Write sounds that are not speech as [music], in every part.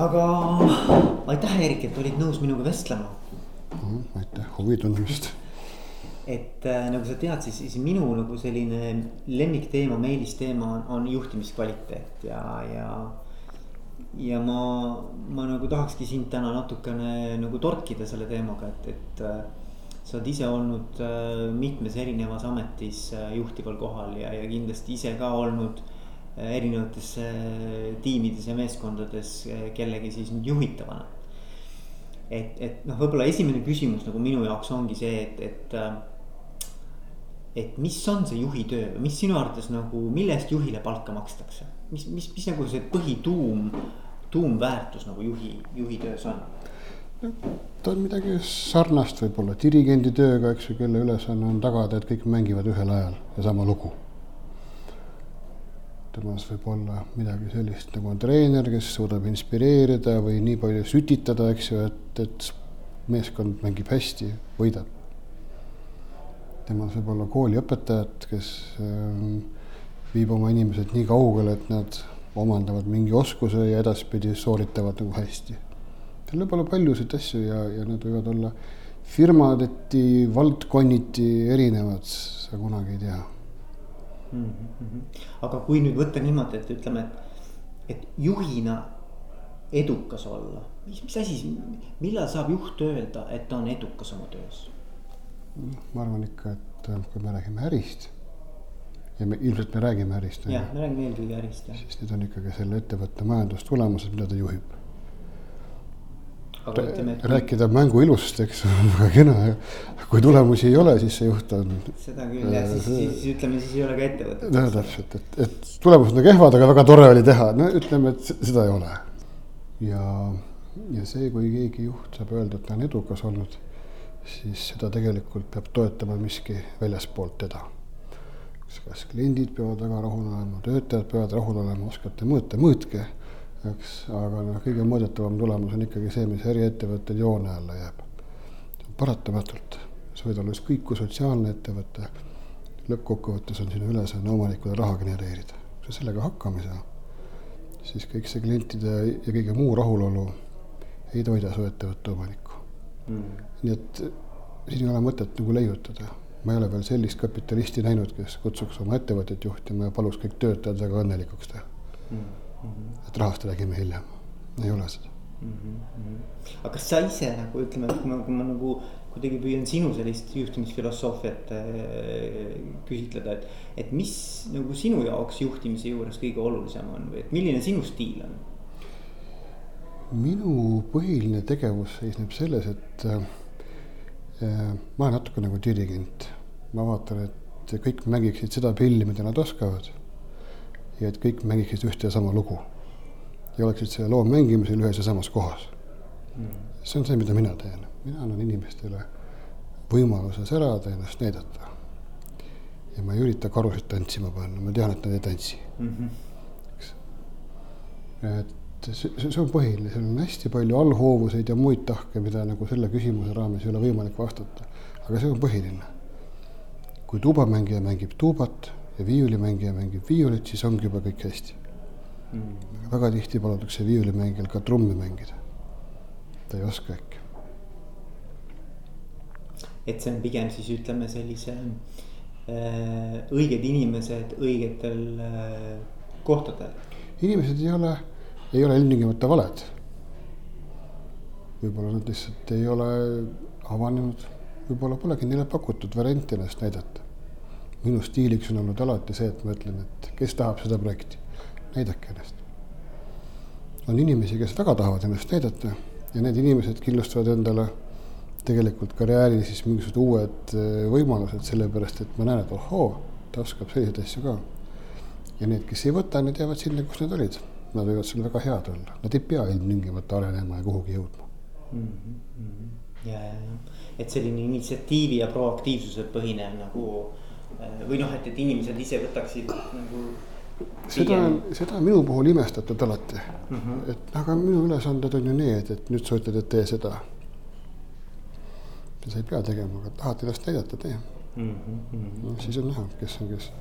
aga aitäh, Eerik, et olid nõus minuga vestlema mm,. aitäh huvi tundmast. et äh, nagu sa tead, siis, siis minu nagu selline lemmikteema, meelisteema on, on juhtimiskvaliteet ja, ja. ja ma, ma nagu tahakski sind täna natukene nagu torkida selle teemaga, et, et äh, sa oled ise olnud äh, mitmes erinevas ametis äh, juhtival kohal ja, ja kindlasti ise ka olnud erinevates tiimides ja meeskondades kellegi siis nüüd juhitavana. et, et noh, võib-olla esimene küsimus nagu minu jaoks ongi see, et, et. et mis on see juhi töö mis sinu arvates nagu, mille eest juhile palka makstakse, mis, mis, mis nagu see põhituum, tuumväärtus nagu juhi, juhi töös on? ta on midagi sarnast võib-olla dirigendi tööga, eks ju, kelle ülesanne on tagada, et kõik mängivad ühel ajal ja sama lugu. Temas võib olla midagi sellist nagu on treener, kes suudab inspireerida või nii palju sütitada, eks ju, et, et meeskond mängib hästi, võidab. temas võib olla kooliõpetajad, kes ähm, viib oma inimesed nii kaugele, et nad omandavad mingi oskuse ja edaspidi sooritavad nagu hästi seal võib olla paljusid asju ja, ja need võivad olla firmadeti, valdkonniti erinevad, sa kunagi ei tea mm. -hmm. aga kui nüüd võtta niimoodi, et ütleme, et, et juhina edukas olla, mis, mis asi, millal saab juht öelda, et ta on edukas oma töös? ma arvan ikka, et äh, kui me räägime ärist ja me ilmselt me räägime ärist. jah, me räägime eelkõige ärist jah. siis need on ikkagi selle ettevõtte majandustulemused, mida ta juhib ütleme, et. rääkida mängu ilust, eks [laughs] on väga kena ja kui tulemusi ei ole, siis see juht on. seda küll jah, siis, siis, siis ütleme, siis ei ole ka ettevõtet. jah, täpselt, et, et tulemused on kehvad, aga väga tore oli teha, no ütleme, et seda ei ole. ja, ja see, kui keegi juht saab öelda, et ta on edukas olnud, siis seda tegelikult peab toetama miski väljaspoolt teda. kas kliendid peavad väga rahul olema, töötajad peavad rahul olema, oskate mõõta, mõõtke eks, aga noh, kõige mõõdetavam tulemus on ikkagi see, mis äriettevõttel joone alla jääb. paratamatult, sa võid olla ükskõik kui sotsiaalne ettevõte, lõppkokkuvõttes on sinu ülesanne omanikule raha genereerida. kui sa sellega hakkama ei saa, siis kõik see klientide ja kõige muu rahulolu ei toida su ettevõtte omanikku mm.. nii et siin ei ole mõtet nagu leiutada ma ei ole veel sellist kapitalisti näinud, kes kutsuks oma ettevõtet juhtima ja paluks kõik töötajad väga õnnelikuks teha mm. Et rahast räägime hiljem, ei ole seda mm. -hmm. aga kas sa ise nagu ütleme, kui ma, kui ma nagu kuidagi püüan sinu sellist juhtimisfilosoofiat äh, küsitleda, et, et mis nagu sinu jaoks juhtimise juures kõige olulisem on või et milline sinu stiil on? minu põhiline tegevus seisneb selles, et äh, äh, ma olen natuke nagu dirigent. ma vaatan, et kõik mängiksid seda pilli, mida nad oskavad ja et kõik mängiksid ühte ja sama lugu. ja oleksid selle loo mängimisel ühes ja samas kohas mm.. see on see, mida mina teen, mina annan inimestele võimaluse särada, ennast näidata. ja ma ei ürita karusid tantsima panna, ma tean, et nad ei tantsi mm. -hmm. eks, et see, see on põhiline, seal on hästi palju allhoovuseid ja muid tahke, mida nagu selle küsimuse raames ei ole võimalik vastata. aga see on põhiline. kui tuubamängija mängib tuubat ja viiulimängija mängib viiulit, siis ongi juba kõik hästi mm.. väga tihti palutakse viiulimängijal ka trummi mängida. ta ei oska äkki. et see on pigem siis ütleme sellise äh, õiged inimesed õigetel äh, kohtadel. inimesed ei ole, ei ole ilmtingimata valed. võib-olla nad lihtsalt ei ole avanenud, võib-olla polegi neile pakutud varianti ennast näidata minu stiiliks on olnud alati see, et ma ütlen, et kes tahab seda projekti, näidake ennast. on inimesi, kes väga tahavad ennast näidata ja need inimesed kindlustavad endale tegelikult karjääri siis mingisugused uued äh, võimalused, sellepärast et ma näen, et ohoo, ta oskab selliseid asju ka. ja need, kes ei võta, need jäävad sinna, kus nad olid. Nad võivad seal väga head olla, nad ei pea ilmtingimata arenema ja kuhugi jõudma mm. -hmm. ja, ja, ja, et selline initsiatiivi ja proaktiivsuse põhinev nagu või noh, et, et inimesed ise võtaksid nagu. seda seda on minu puhul imestatud alati mm, -hmm. et aga minu ülesanded on ju need, et nüüd sa ütled, et tee seda. sa ei pea tegema, aga tahad ennast näidata, tee mm. -hmm. no siis on näha, kes on kes.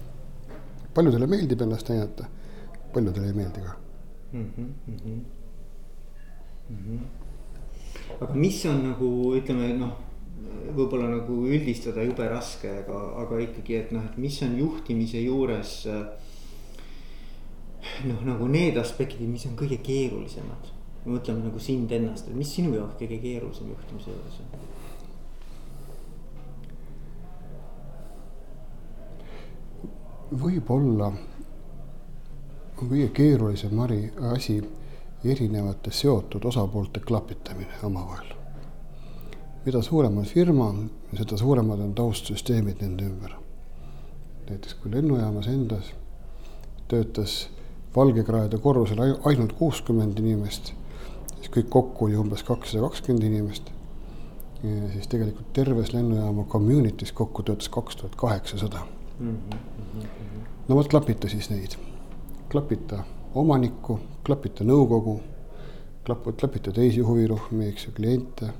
paljudele meeldib ennast näidata, paljudele ei meeldi ka mm. -hmm. aga mis on nagu ütleme noh, võib-olla nagu üldistada jube raske, aga, aga ikkagi, et noh, et mis on juhtimise juures. noh, nagu need aspektid, mis on kõige keerulisemad, mõtleme nagu sind ennast, et mis sinu jaoks kõige keerulisem juhtimise juures on? võib-olla kõige keerulisem asi erinevate seotud osapoolte klapitamine omavahel. Mida suurem on firma, seda suuremad on taustsüsteemid nende ümber. näiteks kui lennujaamas endas töötas valgekraede korrusel ainult kuuskümmend inimest, siis kõik kokku oli umbes kakssada kakskümmend inimest. siis tegelikult terves lennujaama community's kokku töötas kaks tuhat kaheksasada. no vot klapita siis neid, klapita omanikku, klapita nõukogu, klapita teisi huvirühmi, eks ju, kliente,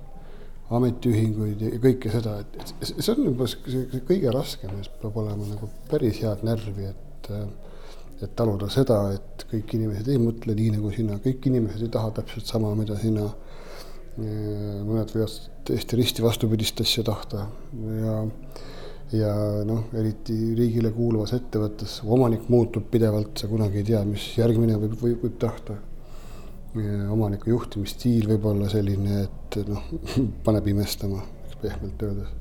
ametiühinguid ja kõike seda, et, et see on juba see kõige raskem, peab olema nagu päris head närvi, et et taluda seda, et kõik inimesed ei mõtle nii nagu sina, kõik inimesed ei taha täpselt sama, mida sina. mõned võivad täiesti risti vastupidist asja tahta ja ja noh, eriti riigile kuuluvas ettevõttes omanik muutub pidevalt, sa kunagi ei tea, mis järgmine võib, võib, võib tahta. Omaniku juhtimisstiil võib olla selline, et noh, [laughs] paneb imestama, pehmelt öeldes.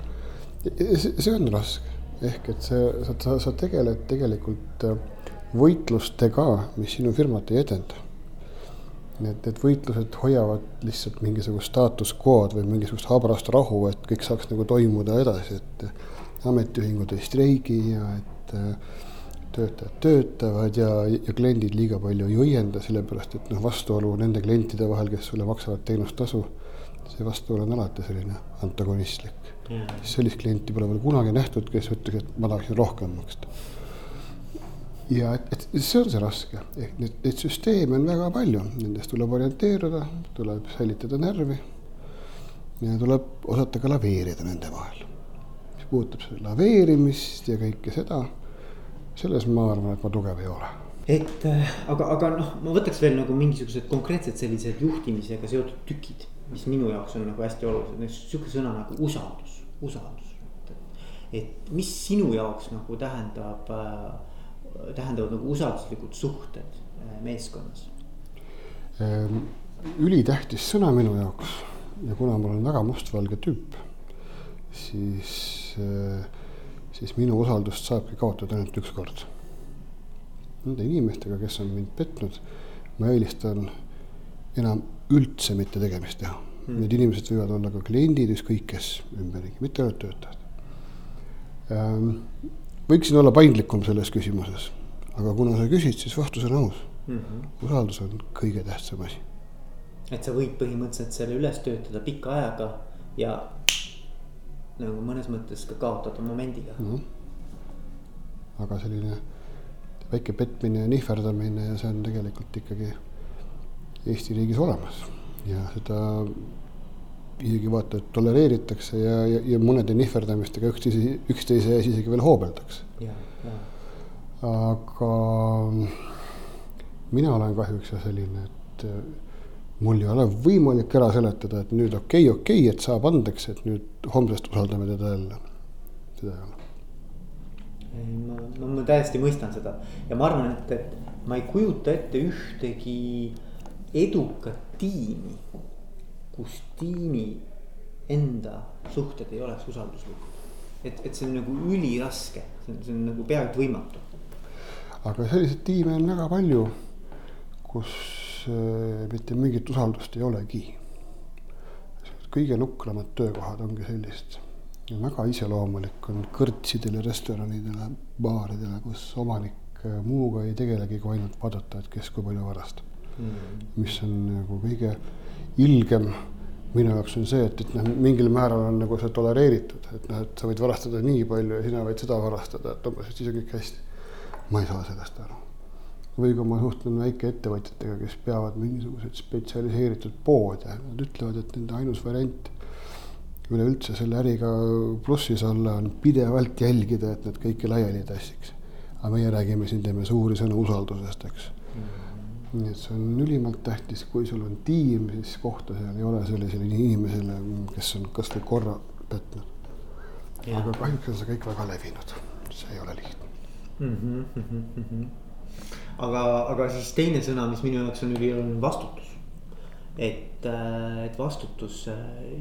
see on raske, ehk et see, sa, sa, sa tegeled tegelikult äh, võitlustega, mis sinu firmat ei edenda. Need, need võitlused hoiavad lihtsalt mingisugust staatus quo'd või mingisugust habrast rahu, et kõik saaks nagu toimuda edasi, et ametiühingud ei streigi ja et äh, töötajad töötavad ja, ja kliendid liiga palju ei õienda, sellepärast et noh, vastuolu nende klientide vahel, kes sulle maksavad teenustasu, see vastuolu on alati selline antagonistlik. Yeah.. sellist klienti pole veel kunagi nähtud, kes ütleks, et ma tahaksin rohkem maksta. ja et, et see on see raske, ehk neid, neid süsteeme on väga palju, nendest tuleb orienteeruda, tuleb säilitada närvi ja tuleb osata ka laveerida nende vahel. Puudutab seda laveerimist ja kõike seda, selles ma arvan, et ma tugev ei ole et äh, aga, aga noh, ma võtaks veel nagu mingisugused konkreetsed sellised juhtimisega seotud tükid, mis minu jaoks on nagu hästi olulised, näiteks sihuke sõna nagu usaldus, usaldus. et mis sinu jaoks nagu tähendab äh,, tähendavad nagu usalduslikud suhted äh, meeskonnas? Ehm, ülitähtis sõna minu jaoks ja kuna ma olen väga mustvalge tüüp, siis Äh, siis minu usaldust saabki kaotada ainult üks kord. Nende inimestega, kes on mind petnud, ma eelistan enam üldse mitte tegemist teha mm.. Need inimesed võivad olla ka kliendid, ükskõik kes ümberringi, mitte ainult töötajad ähm,. võiksin olla paindlikum selles küsimuses, aga kuna sa küsid, siis vastus on aus mm. -hmm. usaldus on kõige tähtsam asi. et sa võid põhimõtteliselt selle üles töötada pika ajaga ja nagu mõnes mõttes ka kaotada momendiga mm. -hmm. aga selline väike petmine ja nihverdamine ja see on tegelikult ikkagi Eesti riigis olemas ja seda isegi vaata, et tolereeritakse ja, ja, ja mõnede nihverdamistega üksteise, üksteise ees isegi veel hoobeldakse. aga mina olen kahjuks ja selline, et mul ei ole võimalik ära seletada, et nüüd okei okay,, okei okay,, et saab andeks, et nüüd homsest usaldame teda jälle. seda ei ole. ei, ma, ma, ma täiesti mõistan seda ja ma arvan, et, et ma ei kujuta ette ühtegi edukat tiimi, kus tiimi enda suhted ei oleks usalduslikud. et, et see on nagu üliraske, see on, see on nagu peaaegu võimatu. aga selliseid tiime on väga palju, kus mitte mingit usaldust ei olegi. kõige nukramad töökohad ongi sellised. väga iseloomulik on kõrtsidele, restoranidele, baaridele, kus omanik äh, muuga ei tegelegi kui ainult vaadata, et kes kui palju varastab mm.. mis on nagu kõige ilgem minu jaoks on see, et, et noh, mingil määral on nagu see tolereeritud, et noh, et sa võid varastada nii palju ja sina võid seda varastada, et umbes, et siis on kõik hästi. ma ei saa sellest aru või kui ma suhtlen väikeettevõtjatega, kes peavad mingisuguseid spetsialiseeritud poode, nad ütlevad, et nende ainus variant üleüldse selle äriga plussis olla on pidevalt jälgida, et nad kõike laiali ei tassiks. aga meie räägime siin, teeme suuri sõnu usaldusest, eks mm. -hmm. nii et see on ülimalt tähtis, kui sul on tiim, siis kohta seal ei ole sellisele inimesele, kes on kasvõi korra petnud. aga kahjuks on see kõik väga levinud, see ei ole lihtne mm. -hmm, mm -hmm. Aga, aga siis teine sõna, mis minu jaoks on ülioluline, vastutus. et, äh, et vastutus, äh,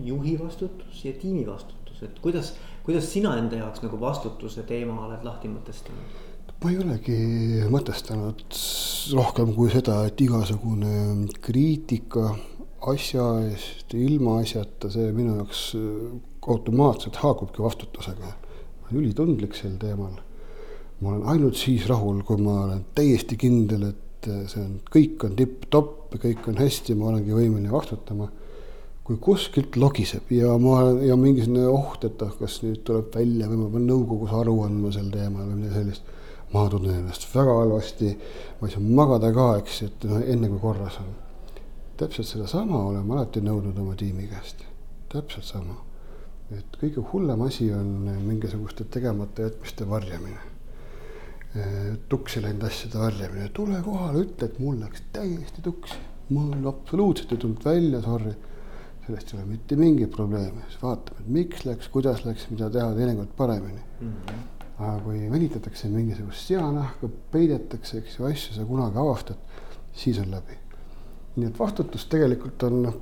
juhi vastutus ja tiimi vastutus, et kuidas, kuidas sina enda jaoks nagu vastutuse teema oled lahti mõtestanud? ma ei olegi mõtestanud rohkem kui seda, et igasugune kriitika asja eest, ilma asjata, see minu jaoks automaatselt haakubki vastutusega. ma olen ülitundlik sel teemal. Ma olen ainult siis rahul, kui ma olen täiesti kindel, et see on, kõik on tipp-topp kõik on hästi, ma olengi võimeline vastutama. kui kuskilt logiseb ja ma, ja mingisugune oht, et ah, kas nüüd tuleb välja või ma pean nõukogus aru andma sel teemal või midagi sellist ma tunnen ennast väga halvasti, ma ei saa magada ka, eks, et noh, enne kui korras on. täpselt sedasama olen ma alati nõudnud oma tiimi käest, täpselt sama. et kõige hullem asi on mingisuguste tegemata jätmiste varjamine. Tuksi läinud asjade varjamine, tule kohale, ütle, et mul läks täiesti tuksi, mul absoluutselt ei tulnud välja, sorry sellest ei ole mitte mingit probleemi, siis vaatame, et miks läks, kuidas läks, mida teha teinekord paremini mm. -hmm aga kui venitatakse mingisugust seanahka, peidetakse, eks ju, asju sa kunagi avastad, siis on läbi. nii et vastutus tegelikult on noh,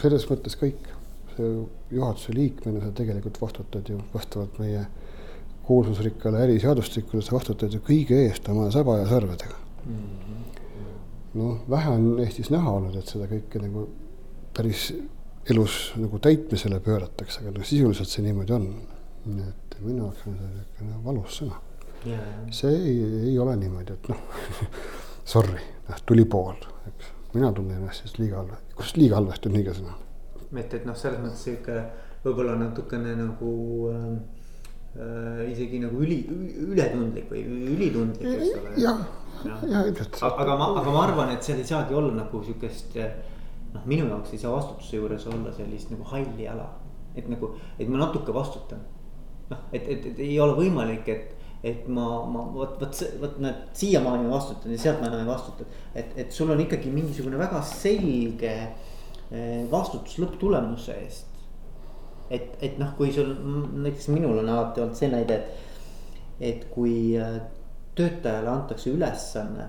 selles mõttes kõik. see juhatuse liikmena sa tegelikult vastutad ju vastavalt meie kuulsusrikkale äriseadustikule, sa vastutad ju kõige eest oma saba ja sarvedega mm -hmm.. noh, vähe on Eestis näha olnud, et seda kõike nagu päris elus nagu täitmisele pööratakse, aga noh, sisuliselt see niimoodi on. nii et minu jaoks on see niisugune valus sõna yeah.. see ei, ei ole niimoodi, et noh [laughs] sorry, noh tuli pool, eks. mina tunnen ennast siis liiga halva, kus liiga halvasti on õige sõna. et, et noh, selles mõttes sihuke võib-olla natukene nagu äh, isegi nagu üli, ületundlik või ülitundlik, eks ole. jah, ja ilmselt. aga ma, aga ma arvan, et seal ei saagi olla nagu sihukest noh, minu jaoks ei saa vastutuse juures olla sellist nagu halli ala. et nagu, et ma natuke vastutan noh, et, et, et ei ole võimalik, et, et ma, ma vot, vot, vot näed, siiamaani ma vastutan ja sealt ma enam ei vastuta. et, et sul on ikkagi mingisugune väga selge eh, vastutus lõpptulemuse eest. Et, et noh, kui sul näiteks minul on alati olnud see näide, et, et kui äh, töötajale antakse ülesanne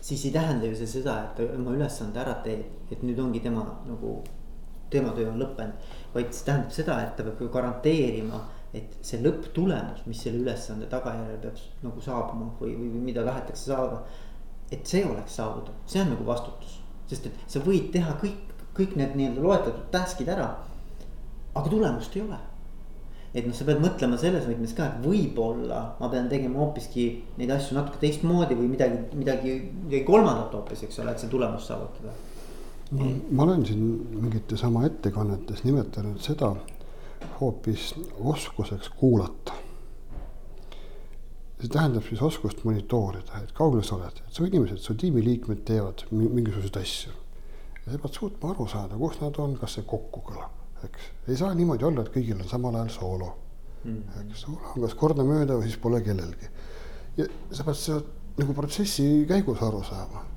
siis ei tähenda ju see seda, et ta oma ülesande ära teeb, et nüüd ongi tema nagu, tema töö on lõppenud vaid see tähendab seda, et ta peab ju garanteerima, et see lõpptulemus, mis selle ülesande tagajärjel peab nagu saabuma või, või, mida tahetakse saada. et see oleks saavutatud, see on nagu vastutus, sest et sa võid teha kõik, kõik need nii-öelda loetletud task'id ära. Aga tulemust ei ole et noh, sa pead mõtlema selles võtmes ka, et võib-olla ma pean tegema hoopiski neid asju natuke teistmoodi või midagi, midagi, midagi kolmandat hoopis, eks ole, et see tulemus saavutada ma olen siin mingites oma ettekannetes nimetanud seda hoopis oskuseks kuulata. see tähendab siis oskust monitoorida, et kaugel sa oled, et su inimesed, su tiimiliikmed teevad mingisuguseid asju. ja sa pead suutma aru saada, kus nad on, kas see kokku kõlab, eks. ei saa niimoodi olla, et kõigil on samal ajal soolo mm.. eks soolo on kas kordamööda või siis pole kellelgi. ja sa pead seda nagu protsessi käigus aru saama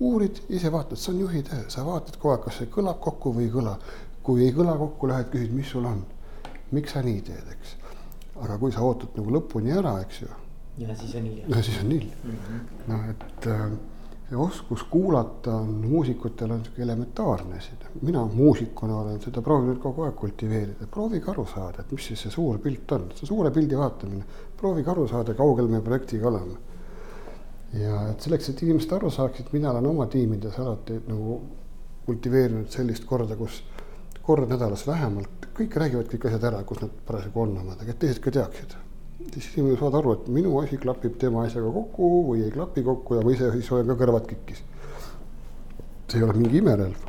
uurid, ise vaatad, see on juhi töö, sa vaatad kogu aeg, kas see kõlab kokku või ei kõla. kui ei kõla kokku, lähed küsid, mis sul on, miks sa nii teed, eks. aga kui sa ootad nagu lõpuni ära, eks ju. ja siis on hilja. no siis on hilja mm -hmm.. noh, et äh, see oskus kuulata on muusikutel on sihuke elementaarne siin. mina muusikuna olen seda proovinud kogu aeg kultiveerida, proovige aru saada, et mis siis see suur pilt on, see suure pildi vaatamine. proovige aru saada, kaugel me projektiga oleme ja et selleks, et inimesed aru saaksid, mina olen oma tiimides alati nagu kultiveerinud sellist korda, kus kord nädalas vähemalt, kõik räägivad kõik asjad ära, kus nad parasjagu on omadega, et teised ka teaksid. Siis inimesed saavad aru, et minu asi klapib tema asjaga kokku või ei klapi kokku ja ma ise siis olen ka kõrvad kikkis. see ei ole mingi imerelv.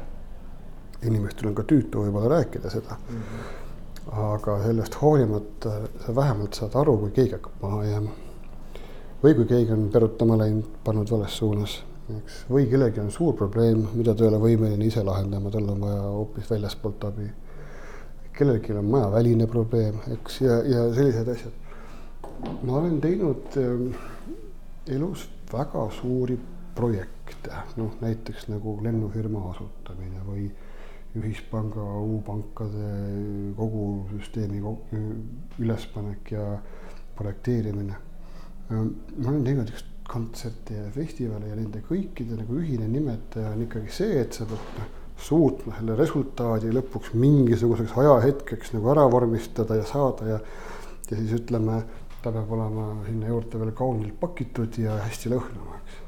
inimestel on ka tüütu võib-olla rääkida seda mm. -hmm. aga sellest hoolimata sa vähemalt saad aru, kui keegi hakkab maha jääma või kui keegi on perutama läinud, pannud vales suunas, eks, või kellelgi on suur probleem, mida ta ei ole võimeline ise lahendama, tal on vaja hoopis väljaspoolt abi. kellelgi on majaväline probleem, eks, ja, ja sellised asjad. Ma olen teinud äh, elus väga suuri projekte, noh näiteks nagu lennufirma asutamine või ühispanga U-pankade kogu süsteemi ülespanek ja projekteerimine. ma olen teinud üks kontserte ja festivale ja nende kõikide nagu ühine nimetaja on ikkagi see, et sa pead noh, suutma selle resultaadi lõpuks mingisuguseks ajahetkeks nagu ära vormistada ja saada ja ja siis ütleme, ta peab olema sinna juurde veel kaunilt pakitud ja hästi lõhnama, eks.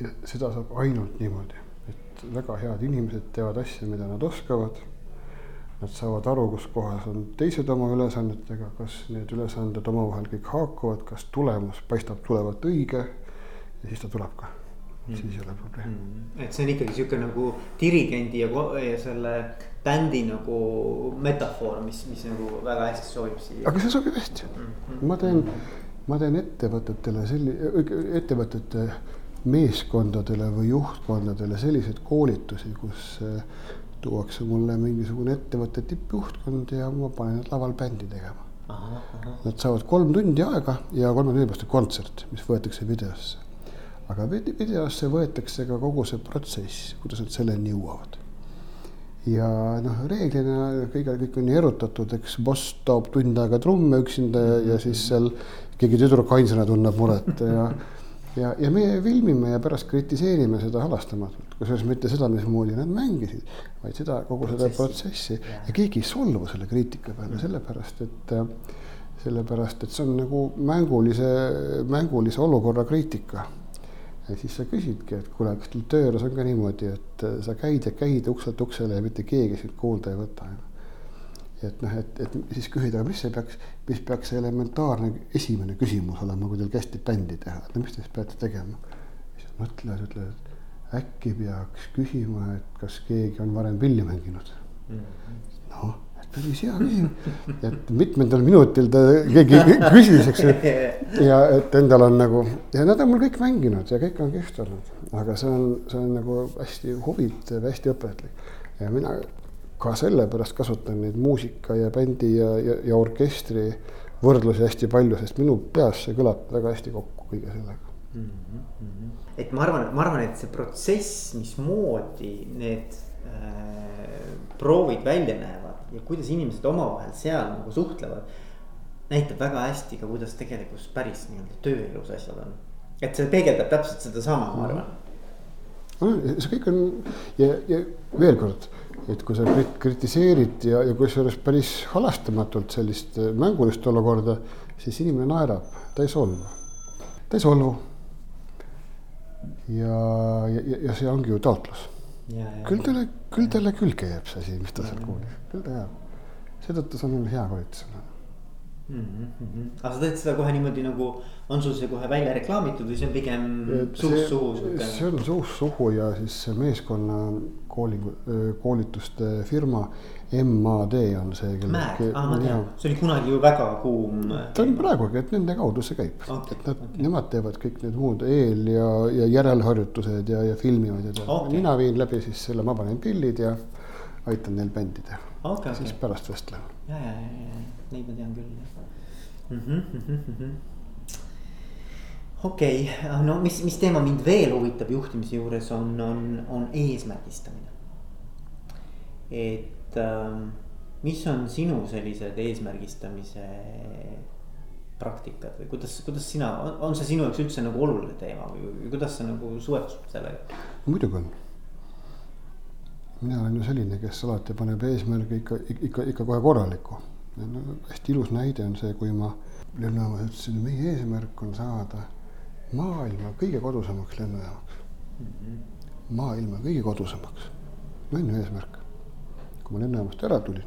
ja seda saab ainult niimoodi, et väga head inimesed teevad asju, mida nad oskavad Nad saavad aru, kus kohas on teised oma ülesannetega, kas need ülesanded omavahel kõik haakuvad, kas tulemus paistab tulevat õige ja siis ta tuleb ka mm., siis ei ole probleemi mm.. et see on ikkagi sihuke nagu dirigendi ja, ja selle bändi nagu metafoor, mis, mis nagu väga hästi sobib siia. aga see sobib hästi mm, -hmm. ma teen, ma teen ettevõtetele selli-, ettevõtete meeskondadele või juhtkondadele selliseid koolitusi, kus tuuakse mulle mingisugune ettevõtte tippjuhtkond ja ma panen nad laval bändi tegema. Nad saavad kolm tundi aega ja kolme tunni pärast on kontsert, mis võetakse videosse. aga videosse võetakse ka kogu see protsess, kuidas nad selleni jõuavad. Ja noh, reeglina kõige, kõik on nii erutatud, eks boss toob tund aega trumme üksinda ja, ja siis seal keegi tüdruk ainsana tunneb muret ja ja, ja meie filmime ja pärast kritiseerime seda halastamatult, kusjuures mitte seda, mismoodi nad mängisid, vaid seda kogu seda protsessi. ja, ja keegi ei solvu selle kriitika peale sellepärast, et sellepärast, et see on nagu mängulise, mängulise olukorra kriitika. Ja siis sa küsidki, et kuule, kas teil töö juures on ka niimoodi, et sa käid ja käid ukselt uksele ja mitte keegi sind kuulda ei võta et noh, et, et siis küsida, mis see peaks, mis peaks see elementaarne esimene küsimus olema, kui teil kästi bändi teha, et no mis te siis peate tegema. siis mõtlevad, ütlevad, et äkki peaks küsima, et kas keegi on varem pilli mänginud. Mm -hmm.. noh, päris hea küsimus, et mitmendal minutil ta keegi küsis, eks ju. ja et endal on nagu ja nad on mul kõik mänginud ja kõik on kihvt olnud, aga see on, see on nagu hästi huvitav, hästi õpetlik ja mina ka sellepärast kasutan neid muusika ja bändi ja, ja, ja orkestri võrdlusi hästi palju, sest minu peas see kõlab väga hästi kokku kõige sellega mm. -hmm. et ma arvan, ma arvan, et see protsess, mismoodi need proovid välja näevad ja kuidas inimesed omavahel seal nagu suhtlevad. näitab väga hästi ka, kuidas tegelikult päris nii-öelda tööelus asjad on. et see peegeldab täpselt sedasama, ma arvan mm.. see kõik on ja, ja veel kord et kui sa kritiseerid ja, ja kusjuures päris halastamatult sellist äh, mängulist olukorda, siis inimene naerab, ta ei solvu, ta ei solvu. ja, ja, ja see ongi ju taotlus. Küll talle, küll talle külge jääb see asi, mis ta seal kuulis, küll ta jääb. seetõttu see on hea koolitus mm. -hmm. aga sa teed seda kohe niimoodi nagu, on sul see kohe välja reklaamitud või see on pigem suust suhu? see on suust suhu ja siis meeskonna koolingu, koolituste firma MAD on see. Mäed, aa ma tean, see oli kunagi ju väga kuum. ta on praegugi, et nende kaudu see käib okay,, et nad okay., nemad teevad kõik need muud eel ja, ja järelharjutused ja, ja filmivad ja okay. mina viin läbi siis selle, ma panen pillid ja aitan neil bändi teha okay,. siis okay. pärast vestlen. ja, ja, ja, ja neid ma tean küll mm -hmm,. Mm -hmm. okei okay., no mis, mis teema mind veel huvitab juhtimise juures on, on, on eesmärgistamine. et äh, mis on sinu sellised eesmärgistamise praktikad või kuidas, kuidas sina, on see sinu jaoks üldse nagu oluline teema või, kuidas sa nagu suhestud sellega? muidugi on mina olen ju selline, kes alati paneb eesmärgi ikka, ikka, ikka kohe korralikku. No, hästi ilus näide on see, kui ma lennujaamas ütlesin, meie eesmärk on saada maailma kõige kodusemaks lennujaamaks mm. -hmm. maailma kõige kodusemaks, see on ju eesmärk. Kui ma lennujaamast ära tulin,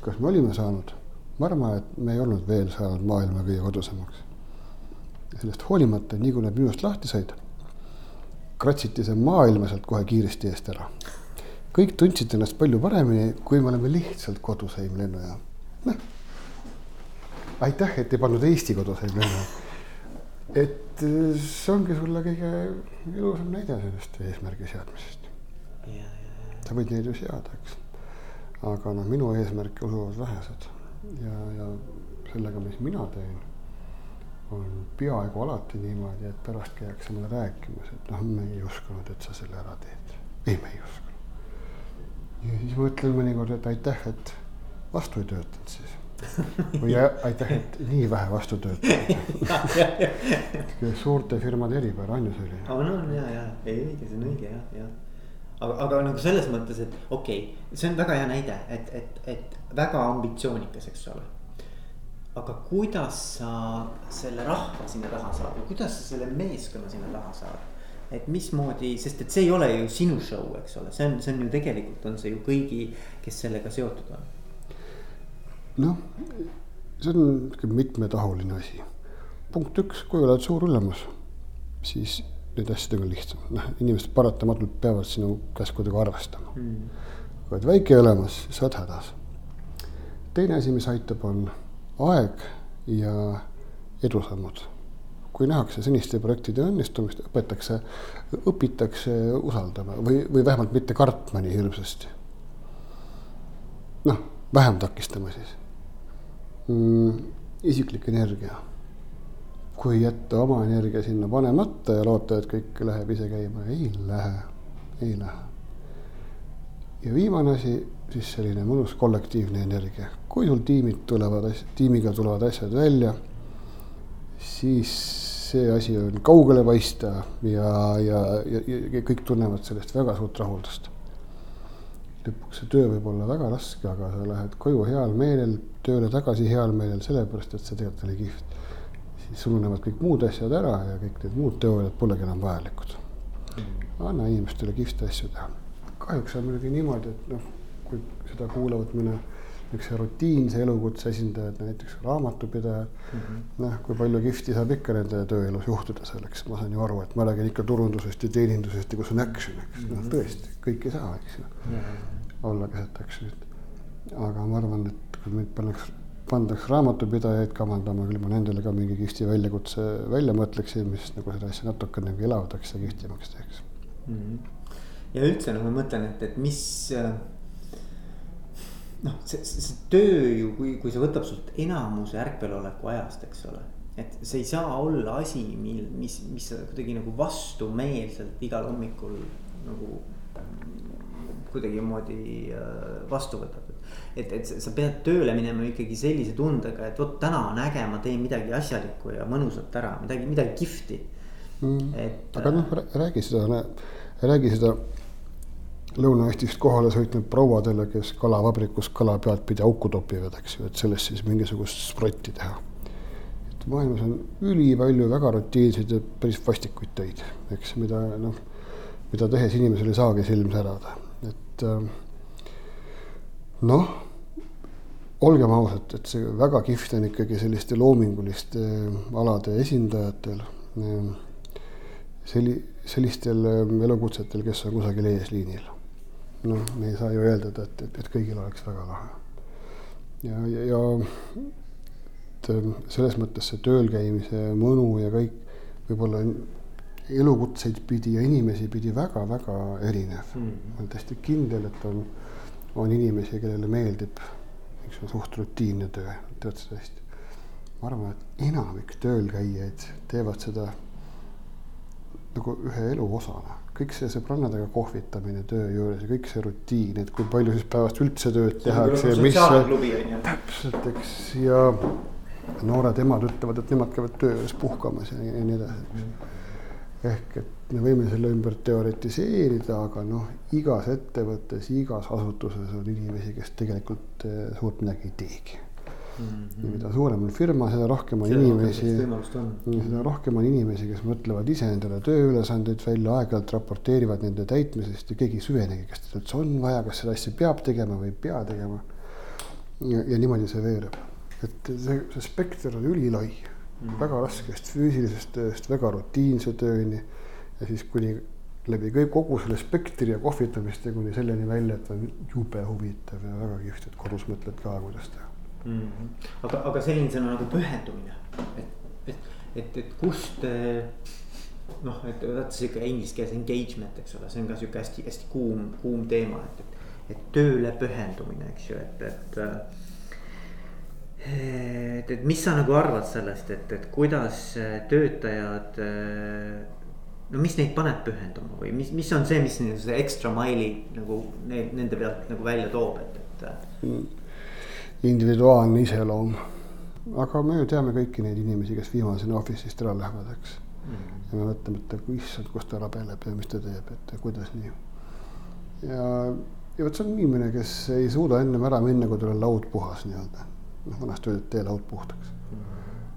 kas me olime saanud? ma arvan, et me ei olnud veel saanud maailma kõige kodusemaks. sellest hoolimata, nii kui nad minust lahti said, kratsiti see maailma sealt kohe kiiresti eest ära kõik tundsid ennast palju paremini, kui me oleme lihtsalt koduseim lennujaam. noh, aitäh, et ei pannud Eesti koduseim lennujaam. et äh, see ongi sulle kõige ilusam näide sellest eesmärgi seadmisest. sa võid neid ju seada, eks. Aga noh, minu eesmärke usuvad vähesed ja, ja sellega, mis mina teen, on peaaegu alati niimoodi, et pärast käiakse mulle rääkimas, et noh, me ei uskunud, et sa selle ära teed. ei, me ei uskunud. ja siis ma ütlen mõnikord, et aitäh, et vastu ei töötanud siis või aitäh, et nii vähe vastu töötab [laughs] suurte firmade eripära on ju selline. no on ja, ja ei õige, see on õige jah, jah. Aga, aga nagu selles mõttes, et okei okay,, see on väga hea näide, et, et, et väga ambitsioonikas, eks ole. aga kuidas sa selle rahva sinna taha saad või kuidas sa selle meeskonna sinna taha saad? et mismoodi, sest et see ei ole ju sinu show, eks ole, see on, see on ju tegelikult on see ju kõigi, kes sellega seotud on noh, see on niisugune mitmetahuline asi. punkt üks, kui oled suur ülemus, siis nende asjadega on lihtsam, noh, inimesed paratamatult peavad sinu käskudega arvestama mm.. oled väike ülemus, siis oled hädas. teine asi, mis aitab, on aeg ja edusammud. kui nähakse seniste projektide õnnestumist, õpetakse, õpitakse usaldama või, või vähemalt mitte kartma nii hirmsasti. noh, vähem takistama siis mm, isiklik energia. Kui jätta oma energia sinna panemata ja loota, et kõik läheb ise käima, ei lähe, ei lähe. ja viimane asi, siis selline mõnus kollektiivne energia, kui sul tiimid tulevad, tiimiga tulevad asjad välja, siis see asi on kaugele paista ja, ja, ja, ja kõik tunnevad sellest väga suurt rahuldust lõpuks see töö võib olla väga raske, aga sa lähed koju heal meelel, tööle tagasi heal meelel, sellepärast et see tegelikult oli kihvt. Siis ununevad kõik muud asjad ära ja kõik need muud teooriad polegi enam vajalikud. anna inimestele kihvte asju teha. kahjuks on muidugi niimoodi, et noh, kui seda kuulavad mõne niisuguse rutiinse elukutse esindajad, näiteks raamatupidajad mm -hmm.. noh, kui palju kihvti saab ikka nende tööelus juhtuda selleks, ma saan ju aru, et ma räägin ikka turundusest ja teenindusest ja kus on action, eks mm -hmm., noh mhm. tõesti, kõik ei saa, eks ju mm -hmm. olla keset action'it. aga ma arvan, et kui meid pannakse, pandaks raamatupidajaid kavandama, küll ma nendele ka mingi kihvti väljakutse välja mõtleksin, mis nagu seda asja natukene nagu elavdaks ja kihvtimaks teeks mm. -hmm. ja üldse noh, ma mõtlen, et, et mis äh noh, see, see töö ju, kui, kui see võtab sult enamuse ärkveloleku ajast, eks ole. et see ei saa olla asi, mil, mis, mis kuidagi nagu vastumeelselt igal hommikul nagu kuidagimoodi äh, vastu võtab. Et, et sa pead tööle minema ikkagi sellise tundega, et vot täna on äge, ma teen midagi asjalikku ja mõnusat ära, midagi, midagi kihvti mm,. et. aga noh, räägi seda, räägi seda Lõuna-Eestist kohale sõitnud prouadele, kes kalavabrikus kala pealtpidi auku topivad, eks ju, et sellest siis mingisugust sprotti teha. et maailmas on ülipalju väga rutiinseid ja päris vastikuid töid, eks, mida noh, mida tehes inimesel ei saagi silm särada, et äh, noh, olgem ausad, et see väga kihvt on ikkagi selliste loominguliste äh, alade esindajatel äh, selli-, sellistel elukutsetel, kes on kusagil eesliinil noh, me ei saa ju eeldada, et, et, et kõigil oleks väga lahe. ja, ja, ja et selles mõttes see tööl käimise mõnu ja kõik võib-olla elukutseid pidi ja inimesi pidi väga-väga erinev mm. ma olen täiesti kindel, et on, on inimesi, kellele meeldib niisugune suht rutiinne töö, tead seda hästi. ma arvan, et enamik töölkäijaid teevad seda nagu ühe elu osana kõik see sõbrannadega kohvitamine töö juures ja kõik see rutiin, et kui palju siis päevast üldse tööd tehakse ja mis. täpselt, eks ja noored emad ütlevad, et nemad käivad töö juures puhkamas ja, ja nii edasi, eks. Mm. ehk et me võime selle ümber teoritiseerida, aga noh, igas ettevõttes, igas asutuses on inimesi, kes tegelikult eh, suurt midagi ei teegi Mm -hmm. mida suurem on firma, seda rohkem on seda inimesi, seda rohkem on inimesi, kes mõtlevad ise endale tööülesandeid välja, aeg-ajalt raporteerivad nende täitmisest ja keegi ei süvenegi, kas seda üldse on vaja, kas seda asja peab tegema või ei pea tegema. ja, ja niimoodi see veereb, et see, see spekter on ülilai mm, -hmm. väga raskest füüsilisest tööst väga rutiinse tööni ja siis kuni läbi kõik kogu selle spektri ja kohvitamiste kuni selleni välja, et on jube huvitav ja väga kihvt, et kodus mõtled ka, kuidas teha mm. -hmm. aga, aga sellisena nagu pühendumine, et, et, et, et kust noh, et vaata sihuke inglise keeles engagement, eks ole, see on ka sihuke hästi-hästi kuum, kuum teema, et, et, et tööle pühendumine, eks ju, et, et et, et mis sa nagu arvad sellest, et, et kuidas töötajad. No mis neid paneb pühenduma või mis, mis on see, mis see extra mile'i nagu nende pealt nagu välja toob, et, et. individuaalne iseloom, aga me ju teame kõiki neid inimesi, kes viimasena office'ist ära lähevad, eks mm. -hmm. ja me mõtleme, et issand, kus ta rabeleb ja mis ta teeb, et kuidas nii. ja, ja vot see on inimene, kes ei suuda ennem ära minna, kui tal on laud puhas nii-öelda noh, vanasti öeldi, et tee laud puhtaks.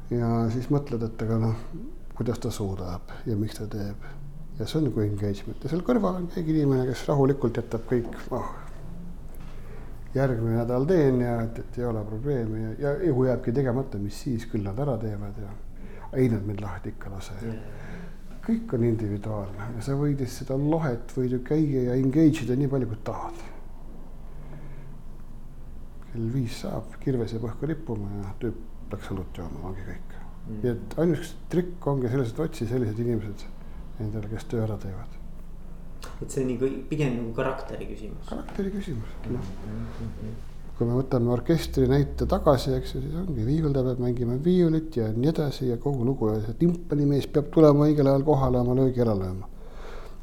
ja siis mõtled, et aga noh, kuidas ta suudab ja miks ta teeb. ja see on nagu engagement ja seal kõrval on keegi inimene, kes rahulikult jätab kõik, noh. järgmine nädal teen ja et, et ei ole probleemi ja, ja, ja kui jääbki tegemata, mis siis, küll nad ära teevad ja ei nad mind lahti ikka lase kõik on individuaalne ja sa võid seda lohet võid ju käia ja engage ida nii palju, kui tahad kell viis saab, kirves jääb õhku rippuma ja tüüp läks õlut jooma, ongi kõik mm.. nii et ainus trikk ongi selles, et otsi sellised inimesed endale, kes töö ära teevad. et see on nagu pigem nagu karakteri küsimus. karakteri küsimus, noh mm -hmm. kui me võtame orkestri näite tagasi, eks ju, siis ongi viiuldaja peab mängima viiulit ja nii edasi ja kogu lugu ja see timpanimees peab tulema õigel ajal kohale oma löögi ära lööma.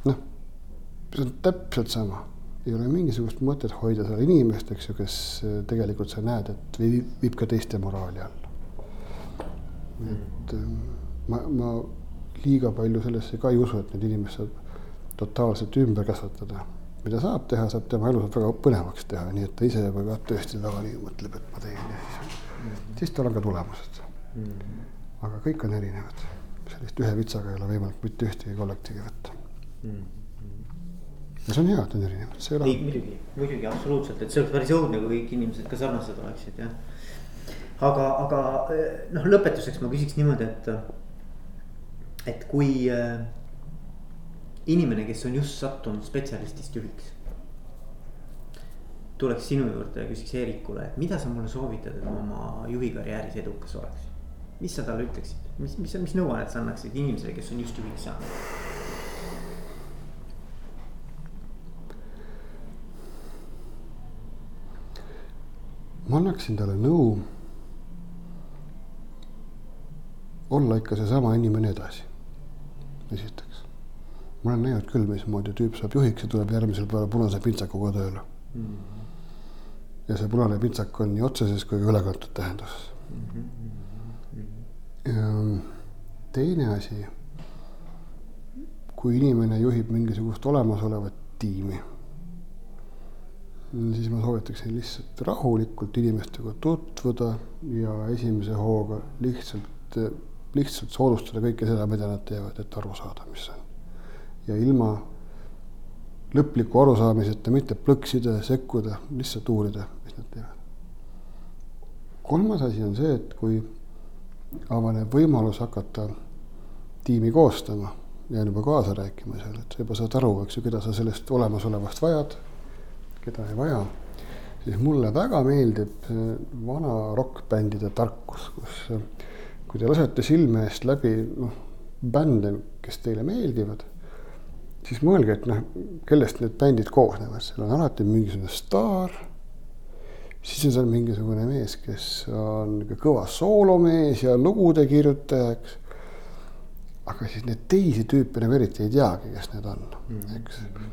noh, see on täpselt sama ei ole mingisugust mõtet hoida seal inimest, eks ju, kes äh, tegelikult sa näed, et viib, ka teiste moraali alla. Et äh, ma, ma liiga palju sellesse ka ei usu, et need inimesed saab totaalselt ümber kasvatada. mida saab teha, saab tema elu saab väga põnevaks teha, nii et ta ise võib-olla tõesti väga nii mõtleb, et ma teen ja siis mm, -hmm. siis tal on ka tulemused mm. -hmm. aga kõik on erinevad, sellist ühe vitsaga ei ole võimalik mitte ühtegi kollektiivi võtta mm. -hmm ja see on hea, et on erinevad, see ei ole. muidugi, muidugi absoluutselt, et see oleks päris õudne, kui kõik inimesed ka sarnased oleksid, jah. Aga, aga noh, lõpetuseks ma küsiks niimoodi, et, et kui äh, inimene, kes on just sattunud spetsialistist juhiks. tuleks sinu juurde ja küsiks Eerikule, et mida sa mulle soovitad, et ma oma juhi karjääris edukas oleks. mis sa talle ütleksid, mis, mis, mis nõuannet sa annaksid inimesele, kes on just juhiks saanud? ma annaksin talle nõu olla ikka seesama inimene edasi. esiteks, ma olen näinud küll, mismoodi tüüp saab juhiks ja tuleb järgmisel päeval punase pintsakuga tööle mm. -hmm. ja see punane pintsak on nii otseses kui ka ülekantud tähenduses mm. -hmm. teine asi, kui inimene juhib mingisugust olemasolevat tiimi siis ma soovitaksin lihtsalt rahulikult inimestega tutvuda ja esimese hooga lihtsalt, lihtsalt soodustada kõike seda, mida nad teevad, et aru saada, mis on. ja ilma lõpliku arusaamiseta mitte plõksida ja sekkuda, lihtsalt uurida, mis nad teevad. kolmas asi on see, et kui avaneb võimalus hakata tiimi koostama, jään juba kaasa rääkima seal, et sa juba saad aru, eks ju, keda sa sellest olemasolevast vajad keda ei vaja, siis mulle väga meeldib vana rokkbändide tarkus, kus kui te lasete silme eest läbi noh, bände, kes teile meeldivad, siis mõelge, et noh, kellest need bändid koosnevad, seal on alati mingisugune staar, siis on seal mingisugune mees, kes on kõva soolomees ja lugude kirjutaja, eks. aga siis neid teisi tüüpe nagu eriti ei teagi, kes need on, eks mm -hmm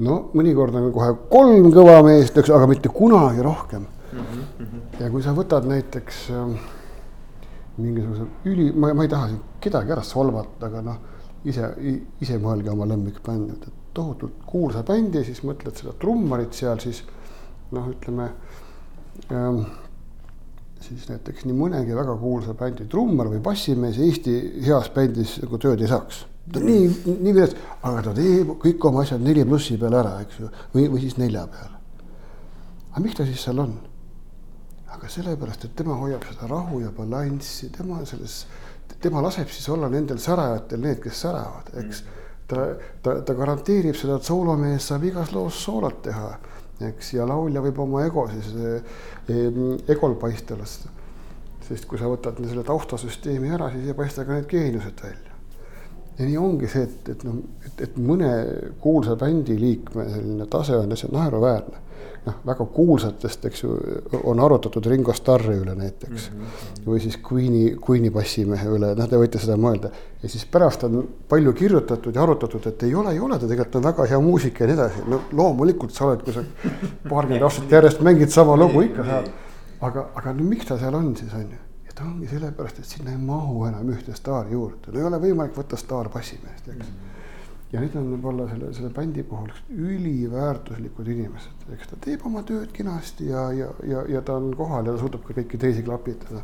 no mõnikord on kohe kolm kõva meest, eks, aga mitte kunagi rohkem mm. -hmm. ja kui sa võtad näiteks äh, mingisuguse üli, ma, ma ei taha siin kedagi ära solvata, aga noh, ise, ise mõelge oma lemmikbändi, et tohutult kuulsa bändi, siis mõtled seda trummarit seal, siis noh, ütleme ähm, siis näiteks nii mõnegi väga kuulsa bändi trummar või bassimees Eesti heas bändis nagu tööd ei saaks ta nii, nii vilets, aga ta teeb kõik oma asjad neli plussi peale ära, eks ju, või, või siis nelja peale. aga miks ta siis seal on? Aga sellepärast, et tema hoiab seda rahu ja balanssi, tema selles, tema laseb siis olla nendel särajatel need, kes säravad, eks. ta, ta, ta garanteerib seda, et soolomees saab igas loos soolot teha, eks, ja laulja võib oma ego siis eh, egol paista lasta. sest kui sa võtad selle taustasüsteemi ära, siis ei paista ka need geeniused välja ja nii ongi see, et, et noh, et, et mõne kuulsa bändi liikme selline tase on lihtsalt naeruväärne noh, väga kuulsatest, eks ju, on arutatud Ringo Starri üle näiteks mm. -hmm. või siis Queen'i, Queen'i bassimehe üle, noh, te võite seda mõelda. ja siis pärast on palju kirjutatud ja arutatud, et ei ole, ei ole, ta tegelikult on väga hea muusik ja nii edasi. no loomulikult sa oled, kui sa paarkümmend aastat [laughs] järjest mängid sama lugu, ikka saad. aga, aga no miks ta seal on siis, on ju ja ta ongi sellepärast, et sinna ei mahu enam ühte staari juurde, no ei ole võimalik võtta staarbassimeest, eks mm. -hmm ja need on võib-olla selle, selle bändi puhul üliväärtuslikud inimesed, eks ta teeb oma tööd kenasti ja, ja, ja, ja ta on kohal ja ta suudab ka kõiki teisi klapitada.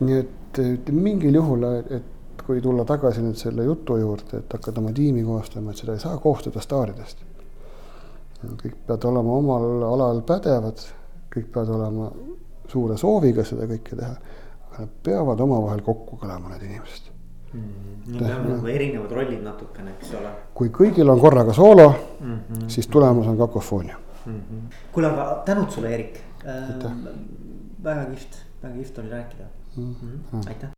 nii et, et mingil juhul, et kui tulla tagasi nüüd selle jutu juurde, et hakata oma tiimi koostama, et seda ei saa koostada staaridest. kõik peavad olema omal alal pädevad, kõik peavad olema suure sooviga seda kõike teha, aga nad peavad omavahel kokku kõlama, need inimesed mm,. On nagu erinevad rollid natukene, eks ole. kui kõigil on korraga soolo mm, -hmm. siis tulemus on kakofoonia mm -hmm.. kuule, aga tänud sulle, Erik äh,. väga kihvt, väga kihvt oli rääkida mm. -hmm. aitäh.